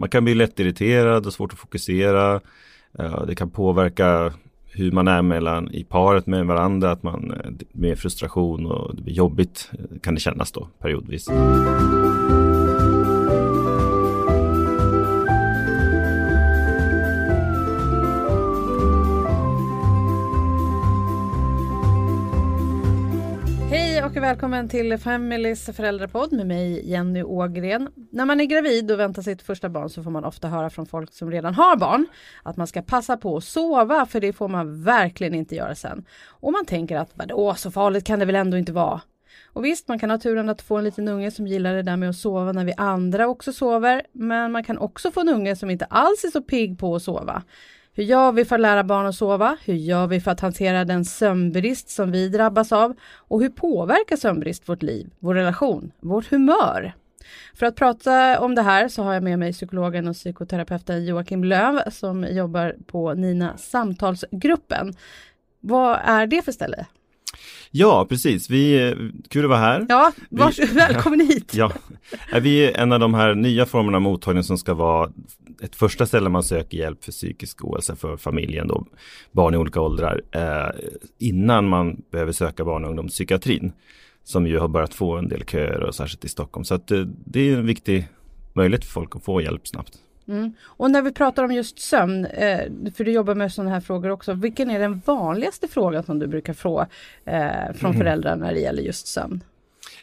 man kan bli lättirriterad och svårt att fokusera. Eh, det kan påverka hur man är mellan i paret med varandra, att man eh, med frustration och det blir jobbigt eh, kan det kännas då periodvis. Välkommen till Familys föräldrapodd med mig Jenny Ågren. När man är gravid och väntar sitt första barn så får man ofta höra från folk som redan har barn att man ska passa på att sova för det får man verkligen inte göra sen. Och man tänker att vadå, så farligt kan det väl ändå inte vara. Och visst, man kan ha turen att få en liten unge som gillar det där med att sova när vi andra också sover. Men man kan också få en unge som inte alls är så pigg på att sova. Hur gör vi för att lära barn att sova? Hur gör vi för att hantera den sömnbrist som vi drabbas av? Och hur påverkar sömnbrist vårt liv, vår relation, vårt humör? För att prata om det här så har jag med mig psykologen och psykoterapeuten Joakim Löv som jobbar på Nina Samtalsgruppen. Vad är det för ställe? Ja, precis. Vi, kul att vara här. Ja, vars, vi, välkommen hit. Ja, vi är en av de här nya formerna av mottagning som ska vara ett första ställe man söker hjälp för psykisk ohälsa för familjen då, barn i olika åldrar, eh, innan man behöver söka barn och ungdomspsykiatrin, som ju har börjat få en del köer och särskilt i Stockholm. Så att, eh, det är en viktig möjlighet för folk att få hjälp snabbt. Mm. Och när vi pratar om just sömn, eh, för du jobbar med sådana här frågor också, vilken är den vanligaste frågan som du brukar få eh, från mm. föräldrar när det gäller just sömn?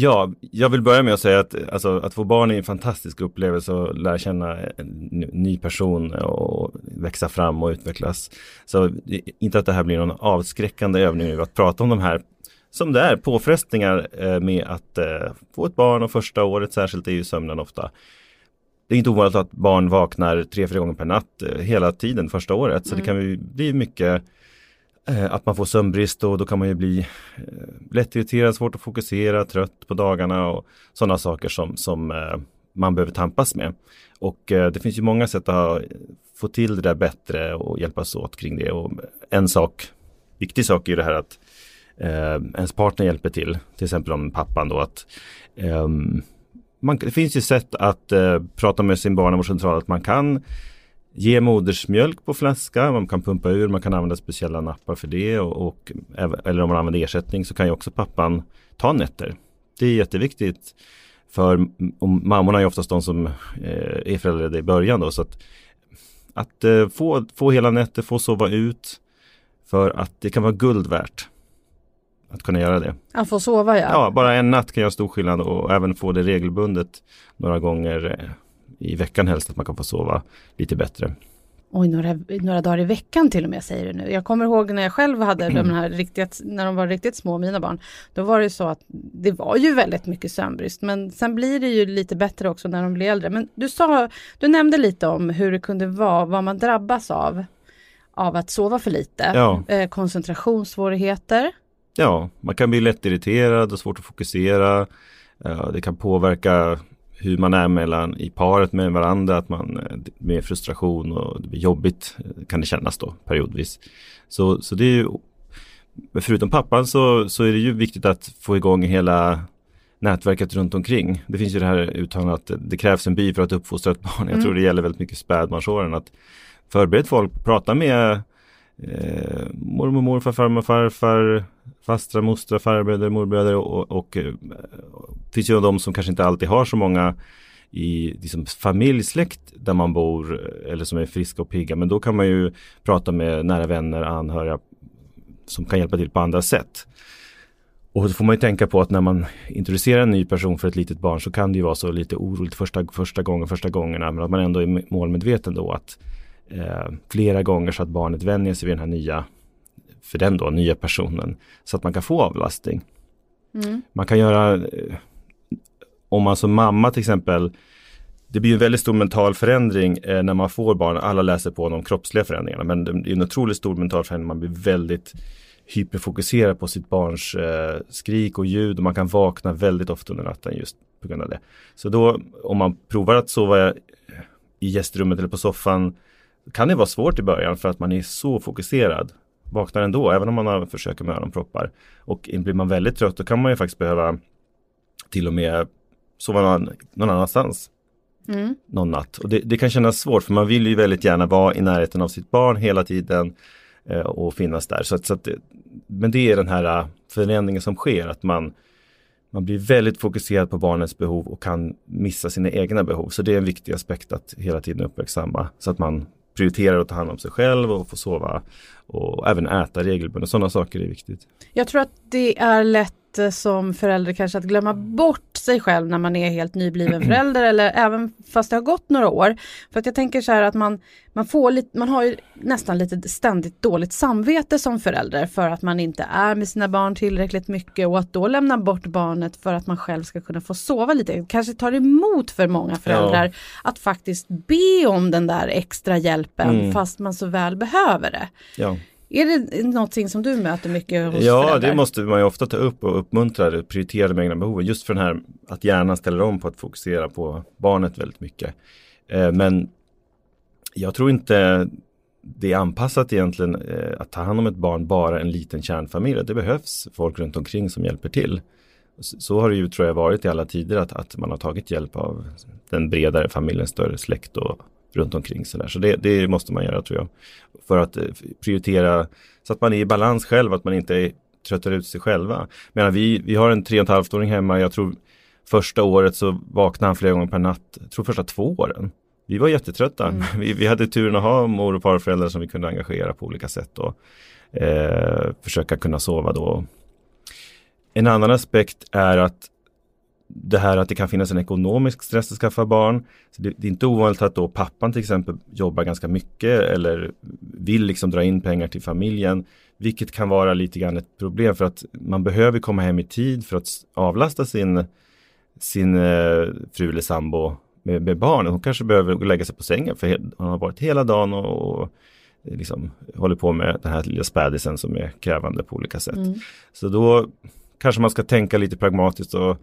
Ja, jag vill börja med att säga att alltså, att få barn är en fantastisk upplevelse och lära känna en ny person och växa fram och utvecklas. Så inte att det här blir någon avskräckande övning att prata om de här som det är, påfrestningar eh, med att eh, få ett barn och första året särskilt är ju sömnen ofta. Det är inte ovanligt att barn vaknar tre, fyra gånger per natt eh, hela tiden första året. Så mm. det kan bli mycket Eh, att man får sömnbrist och då kan man ju bli eh, lättirriterad, svårt att fokusera, trött på dagarna och sådana saker som, som eh, man behöver tampas med. Och det finns ju många sätt att få till det där bättre och hjälpas åt kring det. Och en sak, viktig sak är det här att eh, ens partner hjälper till, till exempel om pappan då att eh, man, det finns ju sätt att eh, prata med sin barnavårdscentral att man kan ge modersmjölk på flaska, man kan pumpa ur, man kan använda speciella nappar för det och, och eller om man använder ersättning så kan ju också pappan ta nätter. Det är jätteviktigt för mammorna är oftast de som eh, är föräldralediga i början då så att, att eh, få, få hela nätter, få sova ut för att det kan vara guld värt att kunna göra det. Att få sova ja. Ja, bara en natt kan göra stor skillnad och även få det regelbundet några gånger eh, i veckan helst att man kan få sova lite bättre. Oj, några, några dagar i veckan till och med säger du nu. Jag kommer ihåg när jag själv hade de här riktigt, när de var riktigt små, mina barn. Då var det så att det var ju väldigt mycket sömnbrist. Men sen blir det ju lite bättre också när de blir äldre. Men du sa, du nämnde lite om hur det kunde vara, vad man drabbas av. Av att sova för lite. Ja. Eh, koncentrationssvårigheter. Ja, man kan bli lättirriterad och svårt att fokusera. Eh, det kan påverka hur man är mellan i paret med varandra, att man eh, med frustration och det blir jobbigt eh, kan det kännas då periodvis. Så, så det är ju, förutom pappan så, så är det ju viktigt att få igång hela nätverket runt omkring. Det finns ju det här uttalandet att det krävs en by för att uppfostra ett barn. Jag mm. tror det gäller väldigt mycket spädbarnsåren. Att förbered folk, prata med eh, mormor, morfar, farmor, farfar, fastrar, mostrar, farbröder, morbröder och, och, och eh, finns ju de som kanske inte alltid har så många i liksom, familjsläkt där man bor eh, eller som är friska och pigga. Men då kan man ju prata med nära vänner, anhöriga som kan hjälpa till på andra sätt. Och då får man ju tänka på att när man introducerar en ny person för ett litet barn så kan det ju vara så lite oroligt första, första gången, första gångerna. Men att man ändå är målmedveten då att eh, flera gånger så att barnet vänjer sig vid den här nya, för den då, nya personen. Så att man kan få avlastning. Mm. Man kan göra, eh, om man som mamma till exempel, det blir en väldigt stor mental förändring eh, när man får barn. Alla läser på de kroppsliga förändringarna men det är en otroligt stor mental förändring. Man blir väldigt hyperfokuserad på sitt barns eh, skrik och ljud och man kan vakna väldigt ofta under natten just på grund av det. Så då om man provar att sova i gästrummet eller på soffan kan det vara svårt i början för att man är så fokuserad. Vaknar ändå, även om man har försöker med öronproppar. Och blir man väldigt trött då kan man ju faktiskt behöva till och med sova någon, någon annanstans. mm. någon natt. Och det, det, kan kännas svårt för man vill ju väldigt gärna vara i närheten av sitt barn hela tiden eh, och finnas där. Så så att, men det är den här förändringen som sker, att man, man blir väldigt fokuserad på barnets behov och kan missa sina egna behov. Så det är en viktig aspekt att hela tiden uppmärksamma så att man prioriterar att ta hand om sig själv och få sova och även äta regelbundet. Sådana saker är viktigt. Jag tror att det är lätt eh, som förälder kanske att glömma bort sig själv när man är helt nybliven förälder eller även fast det har gått några år. För att jag tänker så här att man, man får lite, man har ju nästan lite ständigt dåligt samvete som förälder för att man inte är med sina barn tillräckligt mycket och att då lämna bort barnet för att man själv ska kunna få sova lite. Kanske tar emot för många föräldrar ja. att faktiskt be om den där extra hjälpen mm. fast man så väl behöver det. Ja. Är det någonting som du möter mycket hos Ja, föräldrar? det måste man ju ofta ta upp och uppmuntra, prioritera de egna behoven. Just för den här att hjärnan ställer om på att fokusera på barnet väldigt mycket. Eh, men jag tror inte det är anpassat egentligen eh, att ta hand om ett barn bara en liten kärnfamilj. Det behövs folk runt omkring som hjälper till. Så har det ju tror jag varit i alla tider att, att man har tagit hjälp av den bredare familjen, större släkt och runt omkring så där. Så det, det, måste man göra tror jag. För att eh, prioritera så att man är i balans själv, att man inte tröttar ut sig själva. Men vi, vi har en tre och ett åring hemma, jag tror första året så vaknade han flera gånger per natt, jag tror första två åren. Vi var jättetrötta. Mm. Vi, vi, hade turen att ha mor och farföräldrar som vi kunde engagera på olika sätt och eh, försöka kunna sova då. En annan aspekt är att det här att det kan finnas en ekonomisk stress att skaffa barn. Så det, det, är inte ovanligt att då pappan till exempel jobbar ganska mycket eller vill liksom dra in pengar till familjen. Vilket kan vara lite grann ett problem för att man behöver komma hem i tid för att avlasta sin, sin eh, fru eller sambo med, med barnen. Hon kanske behöver lägga sig på sängen för hon har varit hela dagen och, och liksom håller på med den här lilla spädisen som är krävande på olika sätt. Mm. Så då kanske man ska tänka lite pragmatiskt och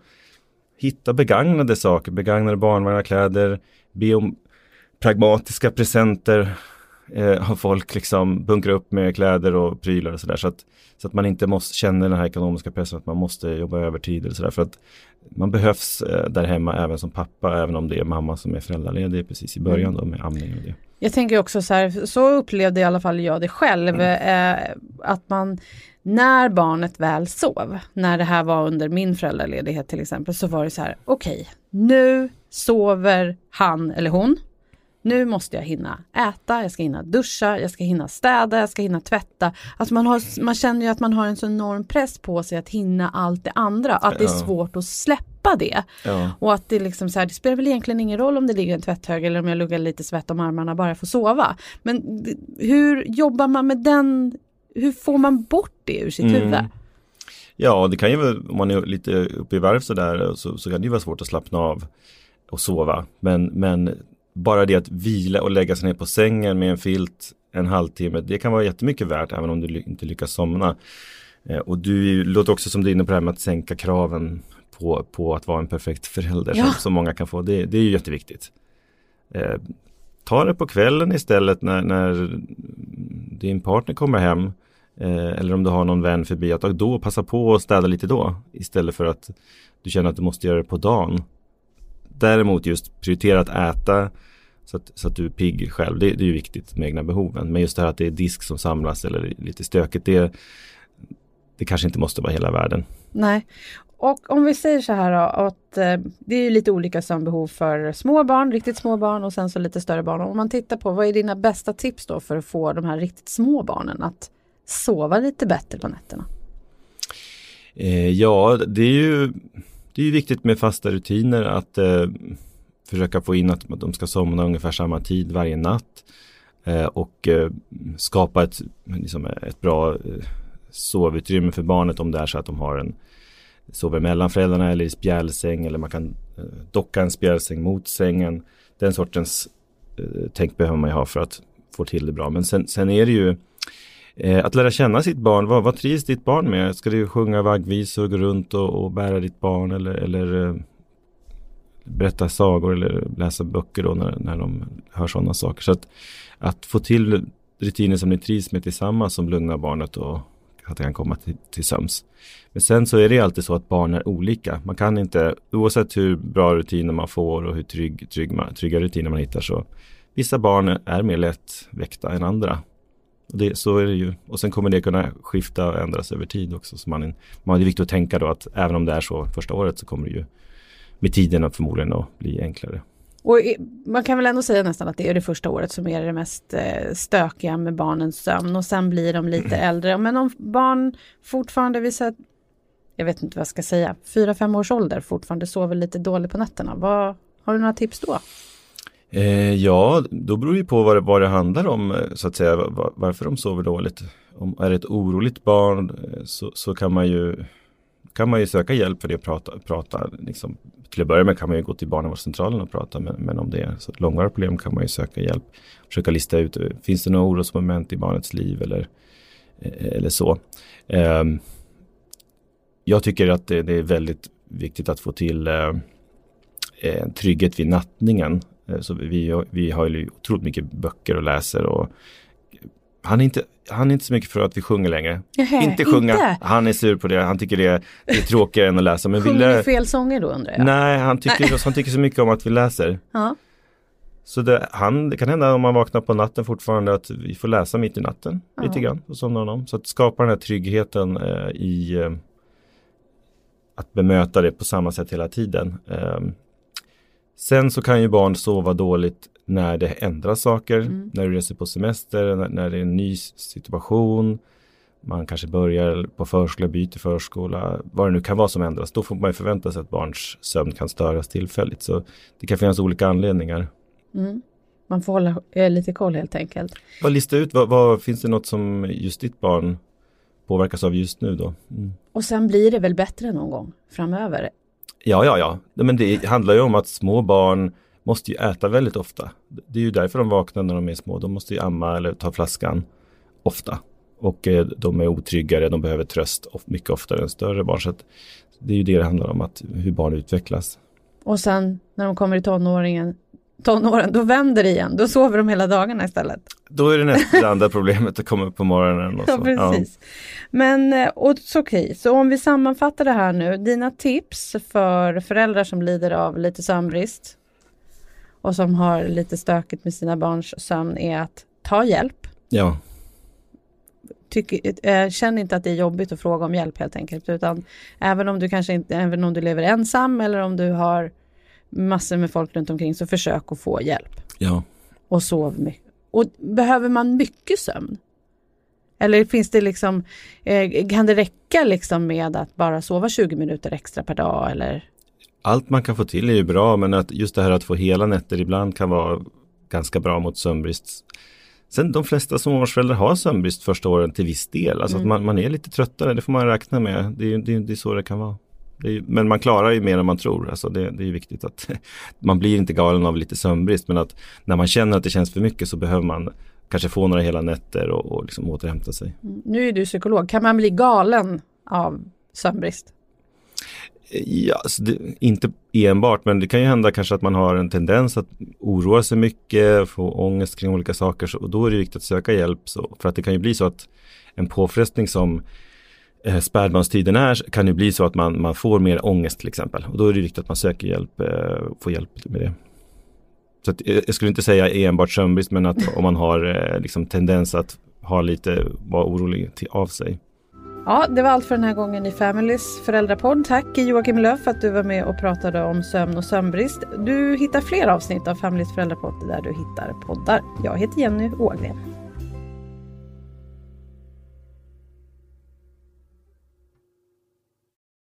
hitta begagnade saker, begagnade barnvagnar, kläder, be om pragmatiska presenter eh, har folk liksom bunkra upp med kläder och prylar och sådär så att, så att man inte måste känna den här ekonomiska pressen att man måste jobba övertid eller sådär för att man behövs eh, där hemma även som pappa även om det är mamma som är föräldraledig precis i början då med amning och det. Jag tänker också så här, så upplevde i alla fall jag det själv, mm. eh, att man när barnet väl sov, när det här var under min föräldraledighet till exempel, så var det så här, okej, okay, nu sover han eller hon. Nu måste jag hinna äta, jag ska hinna duscha, jag ska hinna städa, jag ska hinna tvätta. Alltså man, har, man känner ju att man har en så enorm press på sig att hinna allt det andra, att det är svårt att släppa det. Ja. Och att det liksom så här, det spelar väl egentligen ingen roll om det ligger en tvätthög eller om jag luggar lite svett om armarna bara för att sova. Men hur jobbar man med den hur får man bort det ur sitt mm. huvud? Ja, det kan ju vara, om man är lite uppe i varv sådär så, så kan det ju vara svårt att slappna av och sova. Men, men bara det att vila och lägga sig ner på sängen med en filt en halvtimme, det kan vara jättemycket värt även om du inte lyckas somna. Eh, och du låter också som du är inne på det här med att sänka kraven på, på att vara en perfekt förälder ja. som, som många kan få. Det, det är ju jätteviktigt. Eh, ta det på kvällen istället när, när din partner kommer hem eh, eller om du har någon vän förbi, att då passa på att städa lite då istället för att du känner att du måste göra det på dagen. Däremot just prioritera att äta så att, så att du är pigg själv. Det, det är ju viktigt med egna behoven. Men just det här att det är disk som samlas eller lite stökigt, det, det kanske inte måste vara hela världen. Nej, och om vi säger så här då, att eh, det är lite olika sömnbehov för små barn, riktigt små barn och sen så lite större barn. Om man tittar på vad är dina bästa tips då för att få de här riktigt små barnen att sova lite bättre på nätterna? Eh, ja, det är ju det är viktigt med fasta rutiner att eh, försöka få in att de ska somna ungefär samma tid varje natt eh, och eh, skapa ett, liksom ett bra eh, sovutrymme för barnet om det är så att de har en sover mellan föräldrarna eller i spjälsäng eller man kan eh, docka en spjälsäng mot sängen. Den sortens eh, tänk behöver man ju ha för att få till det bra. Men sen, sen är det ju eh, att lära känna sitt barn. Vad, vad trivs ditt barn med? Ska du sjunga vaggvisor, gå runt och, och bära ditt barn eller, eller eh, berätta sagor eller läsa böcker då när, när de hör sådana saker. Så att, att få till rutiner som ni trivs med tillsammans som lugnar barnet och att det kan komma till, till söms. Men sen så är det alltid så att barn är olika. Man kan inte, oavsett hur bra rutiner man får och hur trygg, trygg man, trygga rutiner man hittar så vissa barn är mer lättväckta än andra. Och det, så är det ju. Och sen kommer det kunna skifta och ändras över tid också. Så man, man, det är viktigt att tänka då att även om det är så första året så kommer det ju med tiden förmodligen att bli enklare. Och man kan väl ändå säga nästan att det är det första året som är det mest eh, stökiga med barnens sömn och sen blir de lite äldre. Men om barn fortfarande visar, jag vet inte vad jag ska säga, fyra fem års ålder fortfarande sover lite dåligt på nätterna. Vad, har du några tips då? Eh, ja, då beror det på vad det, vad det handlar om eh, så att säga, var, varför de sover dåligt. Om är det ett oroligt barn eh, så, så kan man ju kan man ju söka hjälp för det och prata, prata liksom, till att börja med kan man ju gå till barnavårdscentralen och prata men, men om det är så långvariga problem kan man ju söka hjälp. Försöka lista ut, finns det några orosmoment i barnets liv eller, eh, eller så. Um, jag tycker att det, det, är väldigt viktigt att få till uh, en trygghet vid nattningen. Uh, så vi, vi har ju otroligt mycket böcker och läser och han är, inte, han är inte så mycket för att vi sjunger längre. Jaha, inte sjunga, inte. han är sur på det, han tycker det, det är tråkigare än att läsa. Men Sjunger lä- fel sånger då undrar jag? Nej, han tycker, han tycker så mycket om att vi läser. Ja. Så det, han, det kan hända om man vaknar på natten fortfarande att vi får läsa mitt i natten ja. lite grann. Och somnar om. Så att skapa den här tryggheten eh, i eh, att bemöta det på samma sätt hela tiden. Eh, Sen så kan ju barn sova dåligt när det ändras saker, mm. när du reser på semester, när, när, det är en ny situation. Man kanske börjar på förskola, byter förskola, vad det nu kan vara som ändras. Då får man förvänta sig att barns sömn kan störas tillfälligt. Så det kan finnas olika anledningar. Mm. Man får hålla eh, lite koll helt enkelt. Vad lista ut, vad, vad, finns det något som just ditt barn påverkas av just nu då? Mm. Och sen blir det väl bättre någon gång framöver? Ja, ja, ja. Men det handlar ju om att små barn måste ju äta väldigt ofta. Det är ju därför de vaknar när de är små. De måste ju amma eller ta flaskan ofta. Och eh, de är otryggare, de behöver tröst mycket oftare än större barn. Så det är ju det det handlar om, att hur barn utvecklas. Och sen när de kommer i tonåringen, tonåren, då vänder det igen. Då sover de hela dagarna istället. Då är det nästan det andra problemet att komma upp på morgonen. Och så. Ja, precis. Ja. Men eh, okej, okay. så om vi sammanfattar det här nu. Dina tips för föräldrar som lider av lite sömnbrist och som har lite stökigt med sina barns sömn är att ta hjälp. Ja. Tyck, äh, känn inte att det är jobbigt att fråga om hjälp helt enkelt. Utan även om du kanske inte, även om du lever ensam eller om du har massor med folk runt omkring så försök att få hjälp. Ja. Och sov mycket. Och behöver man mycket sömn? Eller finns det liksom, eh, kan det räcka liksom med att bara sova 20 minuter extra per dag eller? Allt man kan få till är ju bra men att just det här att få hela nätter ibland kan vara ganska bra mot sömnbrist. Sen de flesta småbarnsföräldrar har sömnbrist första åren till viss del. Alltså mm. att man, man, är lite tröttare, det får man räkna med. Det, det, det är så det kan vara. Är, men man klarar ju mer än man tror. Alltså det, det är viktigt att man blir inte galen av lite sömnbrist. Men att när man känner att det känns för mycket så behöver man kanske få några hela nätter och, och liksom återhämta sig. Mm. Nu är du psykolog, kan man bli galen av sömnbrist? Ja, alltså det, inte enbart, men det kan ju hända kanske att man har en tendens att oroa sig mycket, få ångest kring olika saker. Så, och då är det viktigt att söka hjälp. Så, för att det kan ju bli så att en påfrestning som eh, spädbarnstiden är kan ju bli så att man, man får mer ångest till exempel. Och då är det viktigt att man söker hjälp, eh, får hjälp med det. Så att, eh, jag skulle inte säga enbart sömnbrist men att om man har eh, liksom tendens att ha lite, vara orolig till, av sig. Ja, det var allt för den här gången i Familys föräldrapodd. Tack Joakim Löf för att du var med och pratade om sömn och sömnbrist. Du hittar fler avsnitt av Familys föräldrapodd där du hittar poddar. Jag heter Jenny Ågren.